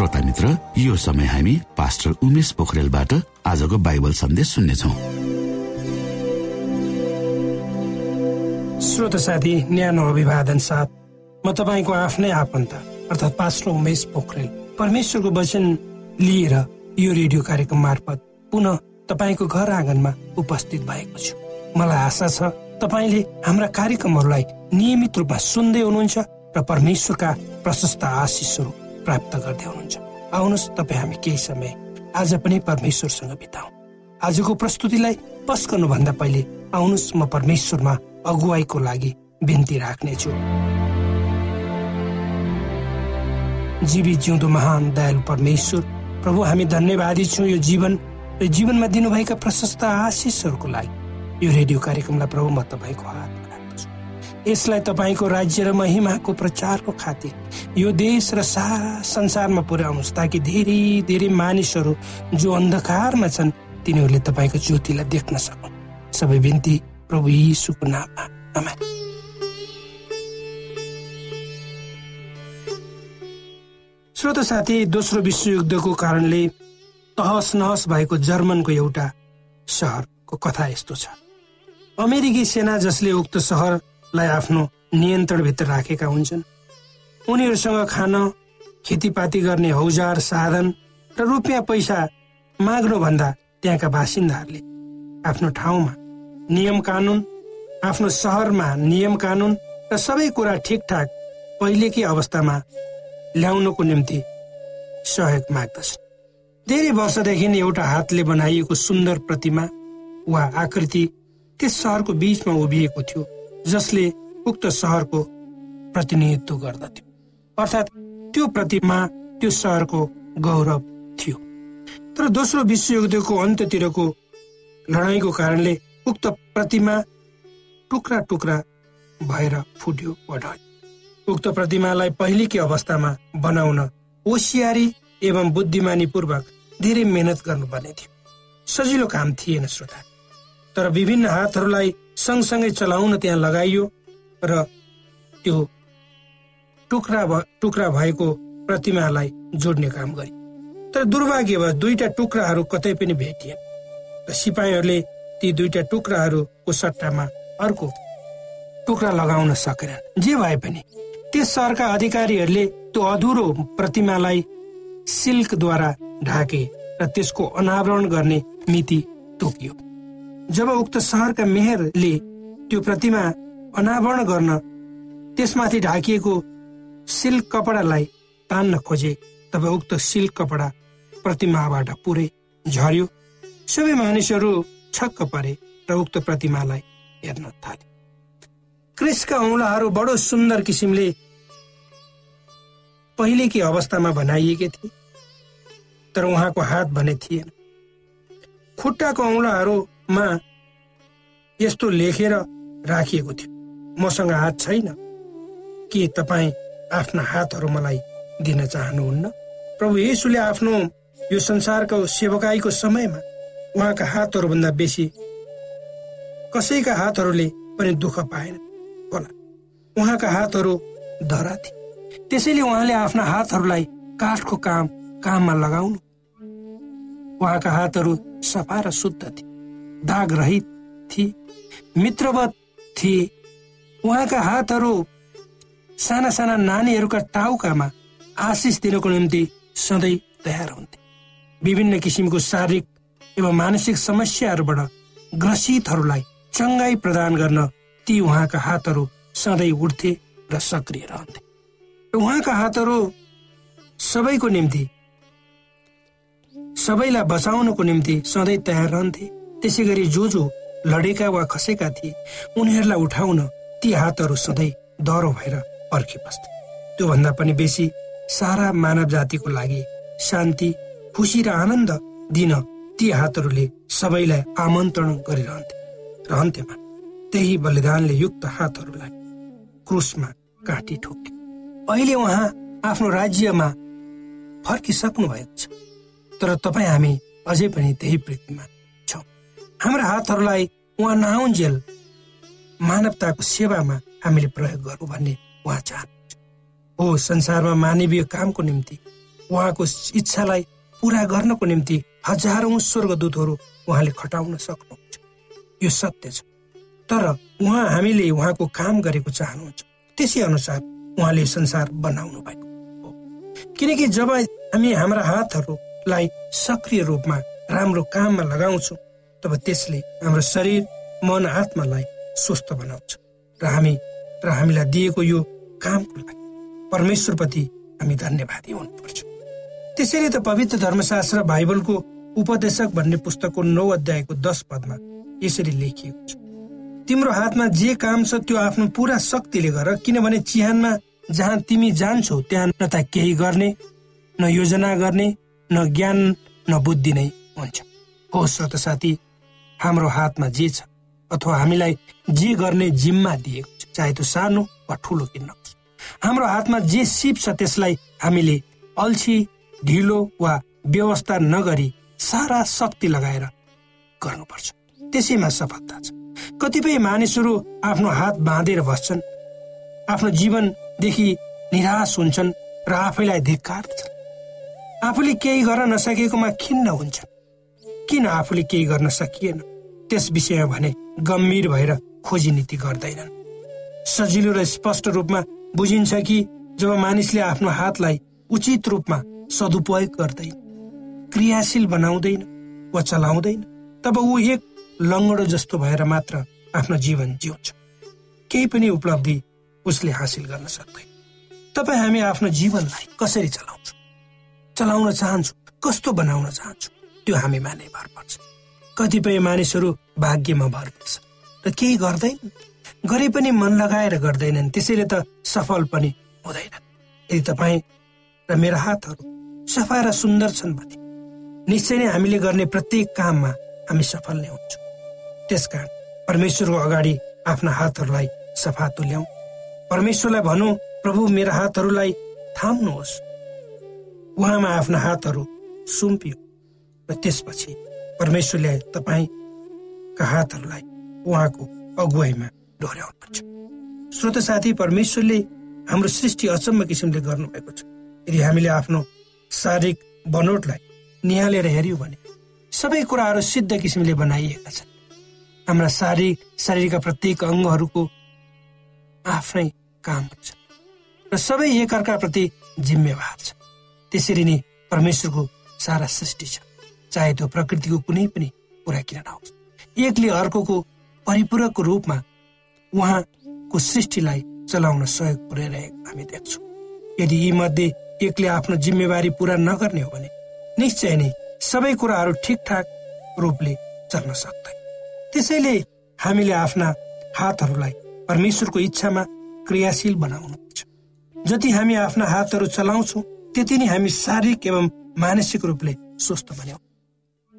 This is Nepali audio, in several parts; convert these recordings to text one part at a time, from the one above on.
श्रोता मित्र यो समय हामी पास्टर उमेश पोखरेलबाट आजको बाइबल सन्देश सुन्नेछौ। श्रोत साथी न्यानो अभिवादन साथ म तपाईँको आफ्नै आफन्त अर्थात् पास्टर उमेश पोखरेल। परमेश्वरको वचन लिएर यो रेडियो कार्यक्रम मार्फत पुनः तपाईँको घर आँगनमा उपस्थित भएको छु। मलाई आशा छ तपाईँले हाम्रा कार्यक्रमहरूलाई नियमित रूपमा सुन्दै हुनुहुन्छ र परमेश्वरका प्रशस्त आशिषहरू प्राप्त गर्दै हुनुहुन्छ। आउनुहोस् तपाईँ हामी केही समय आज पनि परमेश्वरसँग बिताउ। आजको प्रस्तुतिलाई पस गर्नुभन्दा पहिले आउनुहोस् म परमेश्वरमा अगुवाईको लागि बिन्ती राख्नेछु। जीवी जिउँदो महान दयालु परमेश्वर प्रभु हामी धन्यवादी छौँ यो जीवन र जीवनमा दिनुभएका प्रशस्त आशिषहरूको लागि। यो रेडियो कार्यक्रमलाई प्रभु म तपाईँको हात यसलाई तपाईँको राज्य र महिमाको प्रचारको खातिर यो देश र सारा संसारमा पुर्याउनुहोस् ताकि धेरै धेरै मानिसहरू जो अन्धकारमा छन् तिनीहरूले तपाईँको ज्योतिलाई देख्न सकुन्। सबै बिन्ती प्रभु यीशुको नाममा। आमा श्रोत साथी दोस्रो विश्वयुद्धको कारणले तहस नहस भएको जर्मनको एउटा सहरको कथा यस्तो छ। अमेरिकी सेना जसले उक्त सहर लाई आफ्नो नियन्त्रणभित्र राखेका हुन्छन्। उनीहरूसँग खान खेतीपाती गर्ने औजार साधन र रुपियाँ पैसा माग्नुभन्दा त्यहाँका बासिन्दाहरूले आफ्नो ठाउँमा नियम कानुन आफ्नो सहरमा नियम कानुन र सबै कुरा ठिकठाक पहिलेकै अवस्थामा ल्याउनको निम्ति सहयोग माग्दछन् धेरै वर्षदेखि एउटा हातले बनाइएको सुन्दर प्रतिमा वा आकृति त्यस सहरको बीचमा उभिएको थियो। जसले उक्त सहरको प्रतिनिधित्व गर्दथ्यो। अर्थात् त्यो प्रतिमा त्यो सहरको गौरव थियो। तर दोस्रो विश्वयुद्धको अन्त्यतिरको लडाईँको कारणले उक्त प्रतिमा टुक्रा टुक्रा भएर फुट्यो वा ढल्यो उक्त प्रतिमालाई पहिलेकै अवस्थामा बनाउन होसियारी एवं बुद्धिमानी पूर्वक धेरै मेहनत गर्नुपर्ने थियो। सजिलो काम थिएन श्रोता। तर विभिन्न हातहरूलाई सँगसँगै चलाउन त्यहाँ लगाइयो र त्यो टुक्रा टुक्रा भएको प्रतिमालाई जोड्ने काम गरे। तर दुर्भाग्यवश दुईटा टुक्राहरू कतै पनि भेटिए र सिपाहीहरूले ती दुईटा टुक्राहरूको सट्टामा अर्को टुक्रा लगाउन सकेनन्। जे भए पनि त्यस सहरका अधिकारीहरूले त्यो अधुरो प्रतिमालाई सिल्कद्वारा ढाके र त्यसको अनावरण गर्ने मिति तोकियो। जब उक्त सहरका मेहरले त्यो प्रतिमा अनावरण गर्न त्यसमाथि ढाकिएको सिल्क कपडालाई तान्न खोजे तब उक्त सिल्क कपडा प्रतिमाबाट पुरै झर्यो। सबै मानिसहरू छक्क परे र उक्त प्रतिमालाई हेर्न थाले। क्रिसका औँलाहरू बडो सुन्दर किसिमले पहिलेकै अवस्थामा बनाइएके थिए तर उहाँको हात भने थिएन। खुट्टाको औँलाहरूमा यस्तो लेखेर राखिएको थियो। मसँग हात छैन। के तपाईँ आफ्ना हातहरू मलाई दिन चाहनुहुन्न? प्रभु येसुले आफ्नो यो संसारको सेवकाईको समयमा उहाँका हातहरूभन्दा बेसी कसैका हातहरूले पनि दुःख पाएन। होला उहाँका हातहरू धरा थिए। त्यसैले उहाँले आफ्ना हातहरूलाई काठको काम काममा लगाउनु। उहाँका हातहरू सफा र शुद्ध थिए। दाग रहित थिए मित्रवत थिए उहाँका हातहरू साना साना नानीहरूका टाउकामा आशिष दिनको निम्ति सधैँ तयार हुन्थे। विभिन्न किसिमको शारीरिक एवं मानसिक समस्याहरूबाट ग्रसितहरूलाई चङ्गाई प्रदान गर्न ती उहाँका हातहरू सधैँ उठ्थे र सक्रिय रहन्थे। उहाँका हातहरू सबैको निम्ति सबैलाई बचाउनको निम्ति सधैँ तयार रहन्थे। त्यसै गरी जो जो लडेका वा खसेका थिए। उनीहरूलाई उठाउन ती हातहरू सधैँ डह्रो भएर पर्खिबस्थे त्योभन्दा पनि बेसी सारा मानव जातिको लागि शान्ति खुसी र आनन्द दिन ती हातहरूले सबैलाई आमन्त्रण गरिरहन्थे। र अन्त्यमा त्यही बलिदानले युक्त हातहरूलाई क्रुसमा काटी ठोके अहिले उहाँ आफ्नो राज्यमा फर्किसक्नु भएको छ। तर तपाईँ हामी अझै पनि त्यही पृथ्वीमा हाम्रा हातहरूलाई उहाँ नआउन्जेल मानवताको सेवामा हामीले प्रयोग गरौँ भन्ने उहाँ चाहनुहुन्छ। हो संसारमा मानवीय कामको निम्ति उहाँको इच्छालाई पुरा गर्नको निम्ति हजारौं स्वर्गदूतहरू उहाँले खटाउन सक्नुहुन्छ। यो सत्य छ। तर उहाँ हामीले उहाँको काम गरेको चाहनुहुन्छ। त्यसै अनुसार उहाँले संसार बनाउनु भएको हो। किनकि जब हामी हाम्रा हातहरूलाई सक्रिय रूपमा राम्रो काममा लगाउँछौँ तब त्यसले हाम्रो शरीर मन आत्मालाई स्वस्थ बनाउँछ र हामी र हामीलाई दिएको यो कामको लागि परमेश्वरप्रति हामी धन्यवादी हुनुपर्छ। त्यसैले त पवित्र धर्मशास्त्र बाइबलको उपदेशक भन्ने पुस्तकको नौ अध्यायको दश पदमा यसरी लेखिएको छ। तिम्रो हातमा जे काम छ त्यो आफ्नो पुरा शक्तिले गर किनभने चिहानमा जहाँ तिमी जान्छौ त्यहाँ न त केही गर्ने न योजना गर्ने न ज्ञान न बुद्धि नै हुन्छ। हो श्रोत साथी हाम्रो हातमा जे छ अथवा हामीलाई जे गर्ने जिम्मा दिएको छ चाहे त्यो सानो वा ठुलो किन्न। हाम्रो हातमा जे सिप छ त्यसलाई हामीले अल्छी ढिलो वा व्यवस्था नगरी सारा शक्ति लगाएर गर्नुपर्छ। त्यसैमा सफलता छ। कतिपय मानिसहरू आफ्नो हात बाँधेर बस्छन्। आफ्नो जीवनदेखि निराश हुन्छन् र आफैलाई धिक्कार्छन् आफूले केही गर्न नसकेकोमा खिन्न हुन्छन्। किन आफूले केही गर्न सकिएन? त्यस विषयमा भने गम्भीर भएर खोजी नीति गर्दैनन्। सजिलो र स्पष्ट रूपमा बुझिन्छ कि जब मानिसले आफ्नो हातलाई उचित रूपमा सदुपयोग गर्दैन क्रियाशील बनाउँदैन वा चलाउँदैन तब ऊ एक लङ्गडो जस्तो भएर मात्र आफ्नो जीवन जिउँछ। केही पनि उपलब्धि उसले हासिल गर्न सक्दैन। तपाईँ हामी आफ्नो जीवनलाई कसरी चलाउँछौँ? चलाउन चाहन्छौँ कस्तो बनाउन चाहन्छौँ? त्यो हामीमा नै भर पर्छ। कतिपय मानिसहरू भाग्यमा भर पर्छ र केही गर्दैन गरे पनि मन लगाएर गर्दैनन्। त्यसैले त सफल पनि हुँदैनन् यदि तपाईँ र मेरा हातहरू सफा र सुन्दर छन् भने निश्चय नै हामीले गर्ने प्रत्येक काममा हामी सफल नै हुन्छौँ। त्यसकारण परमेश्वरको अगाडि आफ्ना हातहरूलाई सफा तुल्याउँ। परमेश्वरलाई भनौँ प्रभु मेरा हातहरूलाई थाम्नुहोस्। उहाँमा आफ्ना हातहरू सुम्पियो। र त्यसपछि परमेश्वरले तपाईँका हातहरूलाई उहाँको अगुवाईमा डोर्याउनुहुन्छ। श्रोत साथी परमेश्वरले हाम्रो सृष्टि अचम्म किसिमले गर्नुभएको छ। यदि हामीले आफ्नो शारीरिक बनोटलाई निहालेर हेऱ्यौँ भने सबै कुराहरू सिद्ध किसिमले बनाइएका छन्। हाम्रा शारीरिक शरीरका प्रत्येक अङ्गहरूको आफ्नै काम हुन्छ र सबै एकअर्काप्रति जिम्मेवार छ। त्यसरी नै परमेश्वरको सारा सृष्टि छ। चाहे त्यो प्रकृतिको कुनै पनि कुरा किन नहोस्। एकले अर्कोको परिपूरकको रूपमा उहाँको सृष्टिलाई चलाउन सहयोग पुर्याइरहेको हामी देख्छौँ। यदि यी मध्ये एकले आफ्नो जिम्मेवारी पुरा नगर्ने हो भने निश्चय नै सबै कुराहरू ठिकठाक रूपले चल्न सक्दैन। त्यसैले हामीले आफ्ना हातहरूलाई परमेश्वरको इच्छामा क्रियाशील बनाउनुपर्छ। जति हामी आफ्ना हातहरू चलाउँछौँ त्यति नै हामी शारीरिक एवं मानसिक रूपले स्वस्थ बन्यौँ।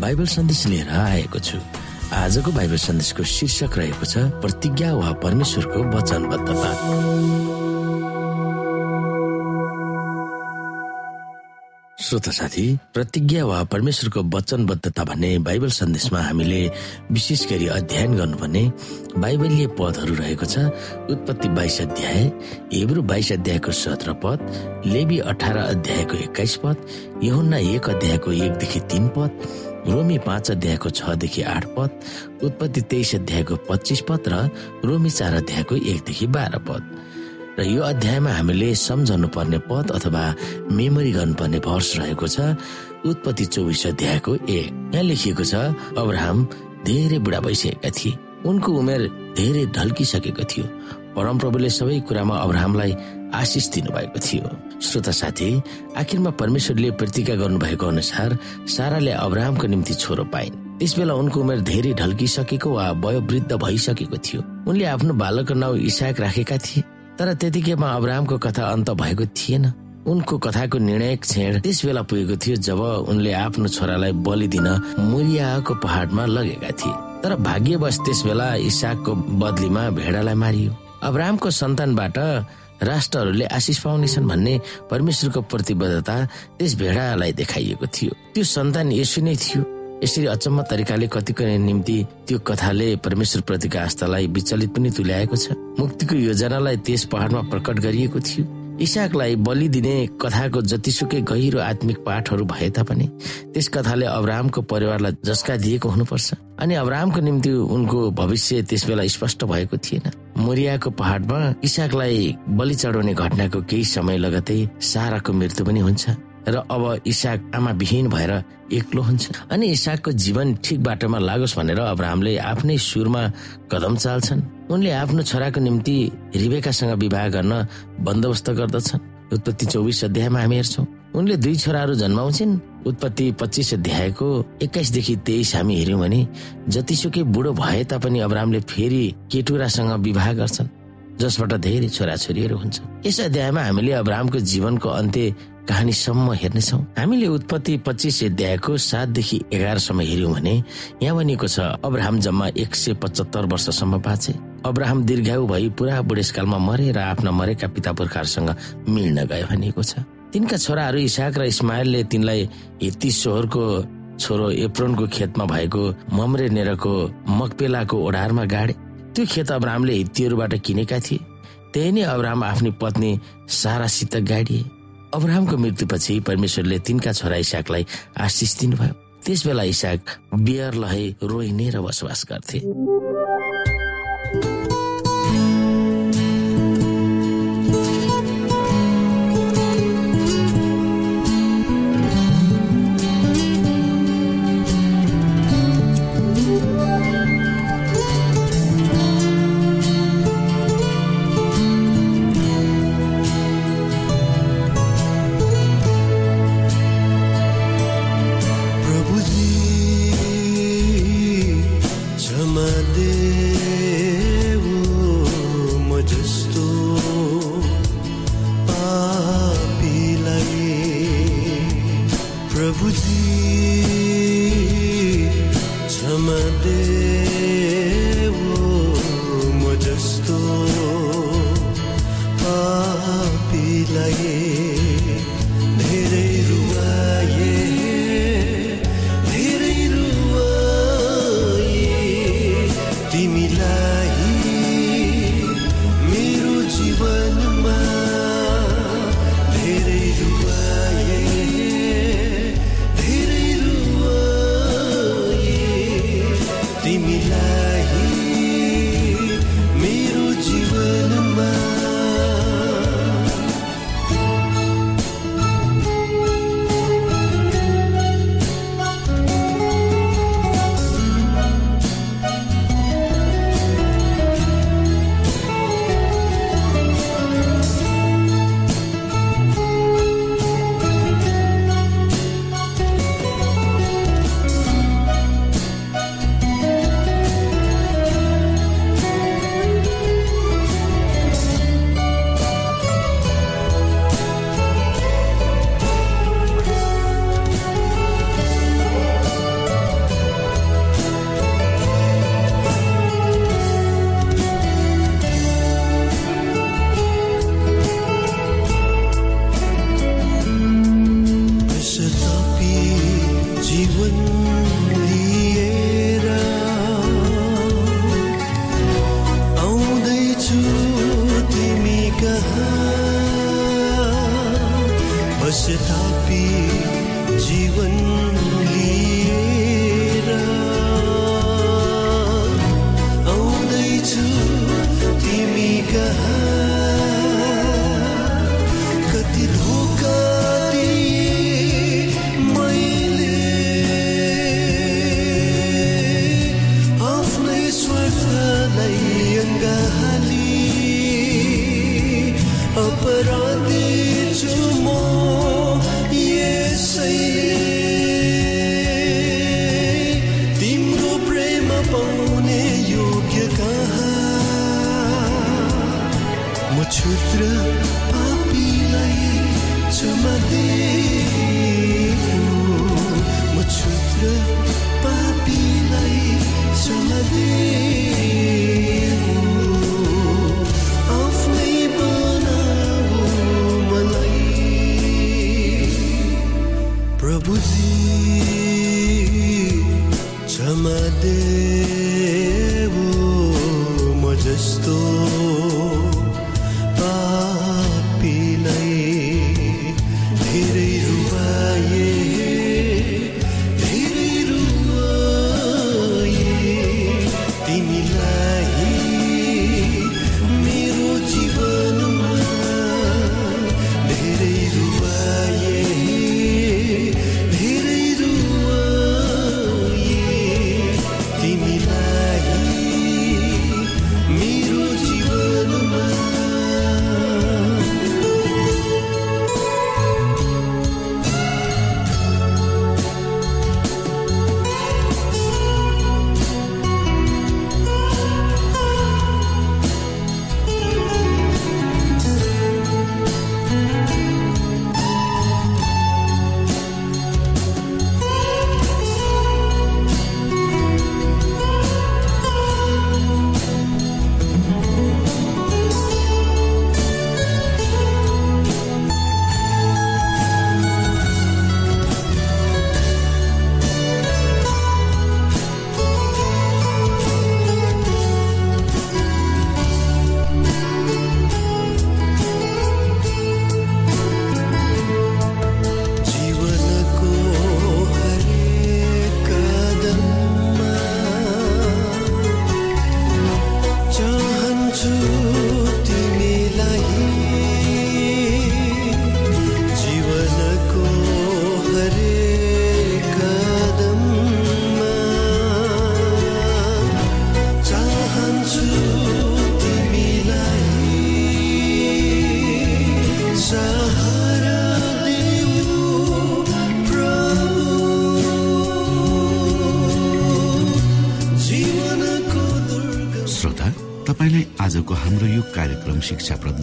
बाइबल सन्देश लिएर आएको छु। आजको बाइबल सन्देशको शीर्षक रहेको छ प्रतिज्ञा वा परमेश्वरको वचनबद्धता। श्रोता साथी प्रतिज्ञा वा परमेश्वरको वचनबद्धता भन्ने बाइबल सन्देशमा हामीले विशेष गरी अध्ययन गर्नुपर्ने बाइबलीय पदहरू रहेको छ उत्पत्ति बाइस अध्याय हेब्रु बाइस अध्यायको सत्र पद लेबी अठार अध्यायको एक्काइस पद यहुन्ना एक अध्यायको एकदेखि तीन पद रोमी पाँच अध्यायको छदेखि आठ पद उत्पत्ति तेइस अध्यायको पच्चिस पद र रोमी चार अध्यायको एकदेखि बाह्र पद। र यो अध्यायमा हामीले सम्झनु पर्ने पद अथवा मेमोरी गर्नुपर्ने भर्स रहेको छ उत्पत्ति चौबिस अध्यायको एक। यहाँ लेखिएको छ अब्राहम धेरै बुढा भइसकेका थिए। उनको उमेर धेरै ढल्किसकेको थियो। परमप्रभुले सबै कुरामा अब्राहमलाई आशिष दिनुभएको थियो। श्रोता साथी आखिरमा परमेश्वरले प्रतिज्ञा गर्नुभएको अनुसार साराले अब्राहमको निम्ति छोरो पाइन्। त्यस बेला उनको उमेर धेरै ढल्किसकेको वा वयोवृद्ध भइसकेको थियो। उनले आफ्नो बालकको नाउँ इसाक राखेका थिए तर त्यतिकैमा अब्राहमको कथा अन्त भएको थिएन। उनको कथाको निर्णायक क्षण त्यस बेला पुगेको थियो जब उनले आफ्नो छोरालाई बलि दिन मुरियाको पहाडमा लगेका थिए। तर भाग्यवश त्यस बेला इसाकको बदलीमा भेडालाई मारियो। अब्राहमको सन्तानबाट राष्ट्रहरूले आशिष पाउनेछन् भन्ने परमेश्वरको प्रतिबद्धता त्यस भेडालाई देखाइएको थियो। त्यो सन्तान यसो नै थियो। यसरी अचम्म तरिकाले कतिको निम्ति त्यो कथाले परमेश्वर प्रतिको आस्थालाई विचलित पनि तुल्याएको छ। मुक्तिको योजनालाई त्यस पहाडमा प्रकट गरिएको थियो। इसाकलाई बलि दिने कथाको जतिसुकै गहिरो आत्मिक पाठहरू भए तापनि त्यस कथाले अब्राहमको परिवारलाई जस्का दिएको हुनुपर्छ। अनि अब्राहमको निम्ति उनको भविष्य त्यस बेला स्पष्ट भएको थिएन। मोरियाको पहाडमा इसाकलाई बलि चढाउने घटनाको केही समय लगतै साराको मृत्यु पनि हुन्छ र अब इसाक आमा विहीन भएर एक्लो हुन्छ। अनि इसाकको जीवन ठिक बाटोमा लागोस् भनेर अब्राहमले आफ्नै सुरमा कदम चाल्छन्। उनले आफ्नो छोराको निम्ति रिबेकासँग विवाह गर्न बन्दोबस्त गर्दछन्। उत्पत्ति चौबिस अध्यायमा हामी हेर्छौँ। उनले दुई छोराहरू जन्माउँछिन्। उत्पत्ति पच्चिस अध्यायको एक्काइसदेखि तेइस हामी हेर्यौँ भने जतिसुकै बुढो भए तापनि अब्राहमले फेरि केटुरासँग विवाह गर्छन् जसबाट धेरै छोराछोरीहरू हुन्छ यस अध्यायमा हामीले अब्राहमको जीवनको अन्त्य कहानीसम्म हेर्नेछौ। हामीले उत्पत्ति पच्चिस अध्यायको सातदेखि एघारसम्म हेर्यौँ भने यहाँ भनिएको छ अब्राहम जम्मा एक सय पचहत्तर वर्षसम्म बाँचे। अब्राहम दीर्घायु भई पुरा बुढेसकालमा मरे र आफ्ना मरेका पिता पुर्खाहरूसँग मिल्न गए भनिएको छ। तिनका छोराहरू इसाक र इस्माइलले तिनलाई हित्ती सोहरको छोरो एप्रोनको खेतमा भएको ममरे नेरको मकपेलाको ओढारमा गाडे। त्यो खेत अब्राहमले हित्तीहरूबाट किनेका थिए। त्यही नै अब्राहम आफ्नी पत्नी सारासित गाडिए। अब्राहमको मृत्युपछि परमेश्वरले तिनका छोरा इसाकलाई आशिष दिनुभयो। त्यस बेला इसाक बियर लहे रोइनेर बसोबास गर्थे। বুঝি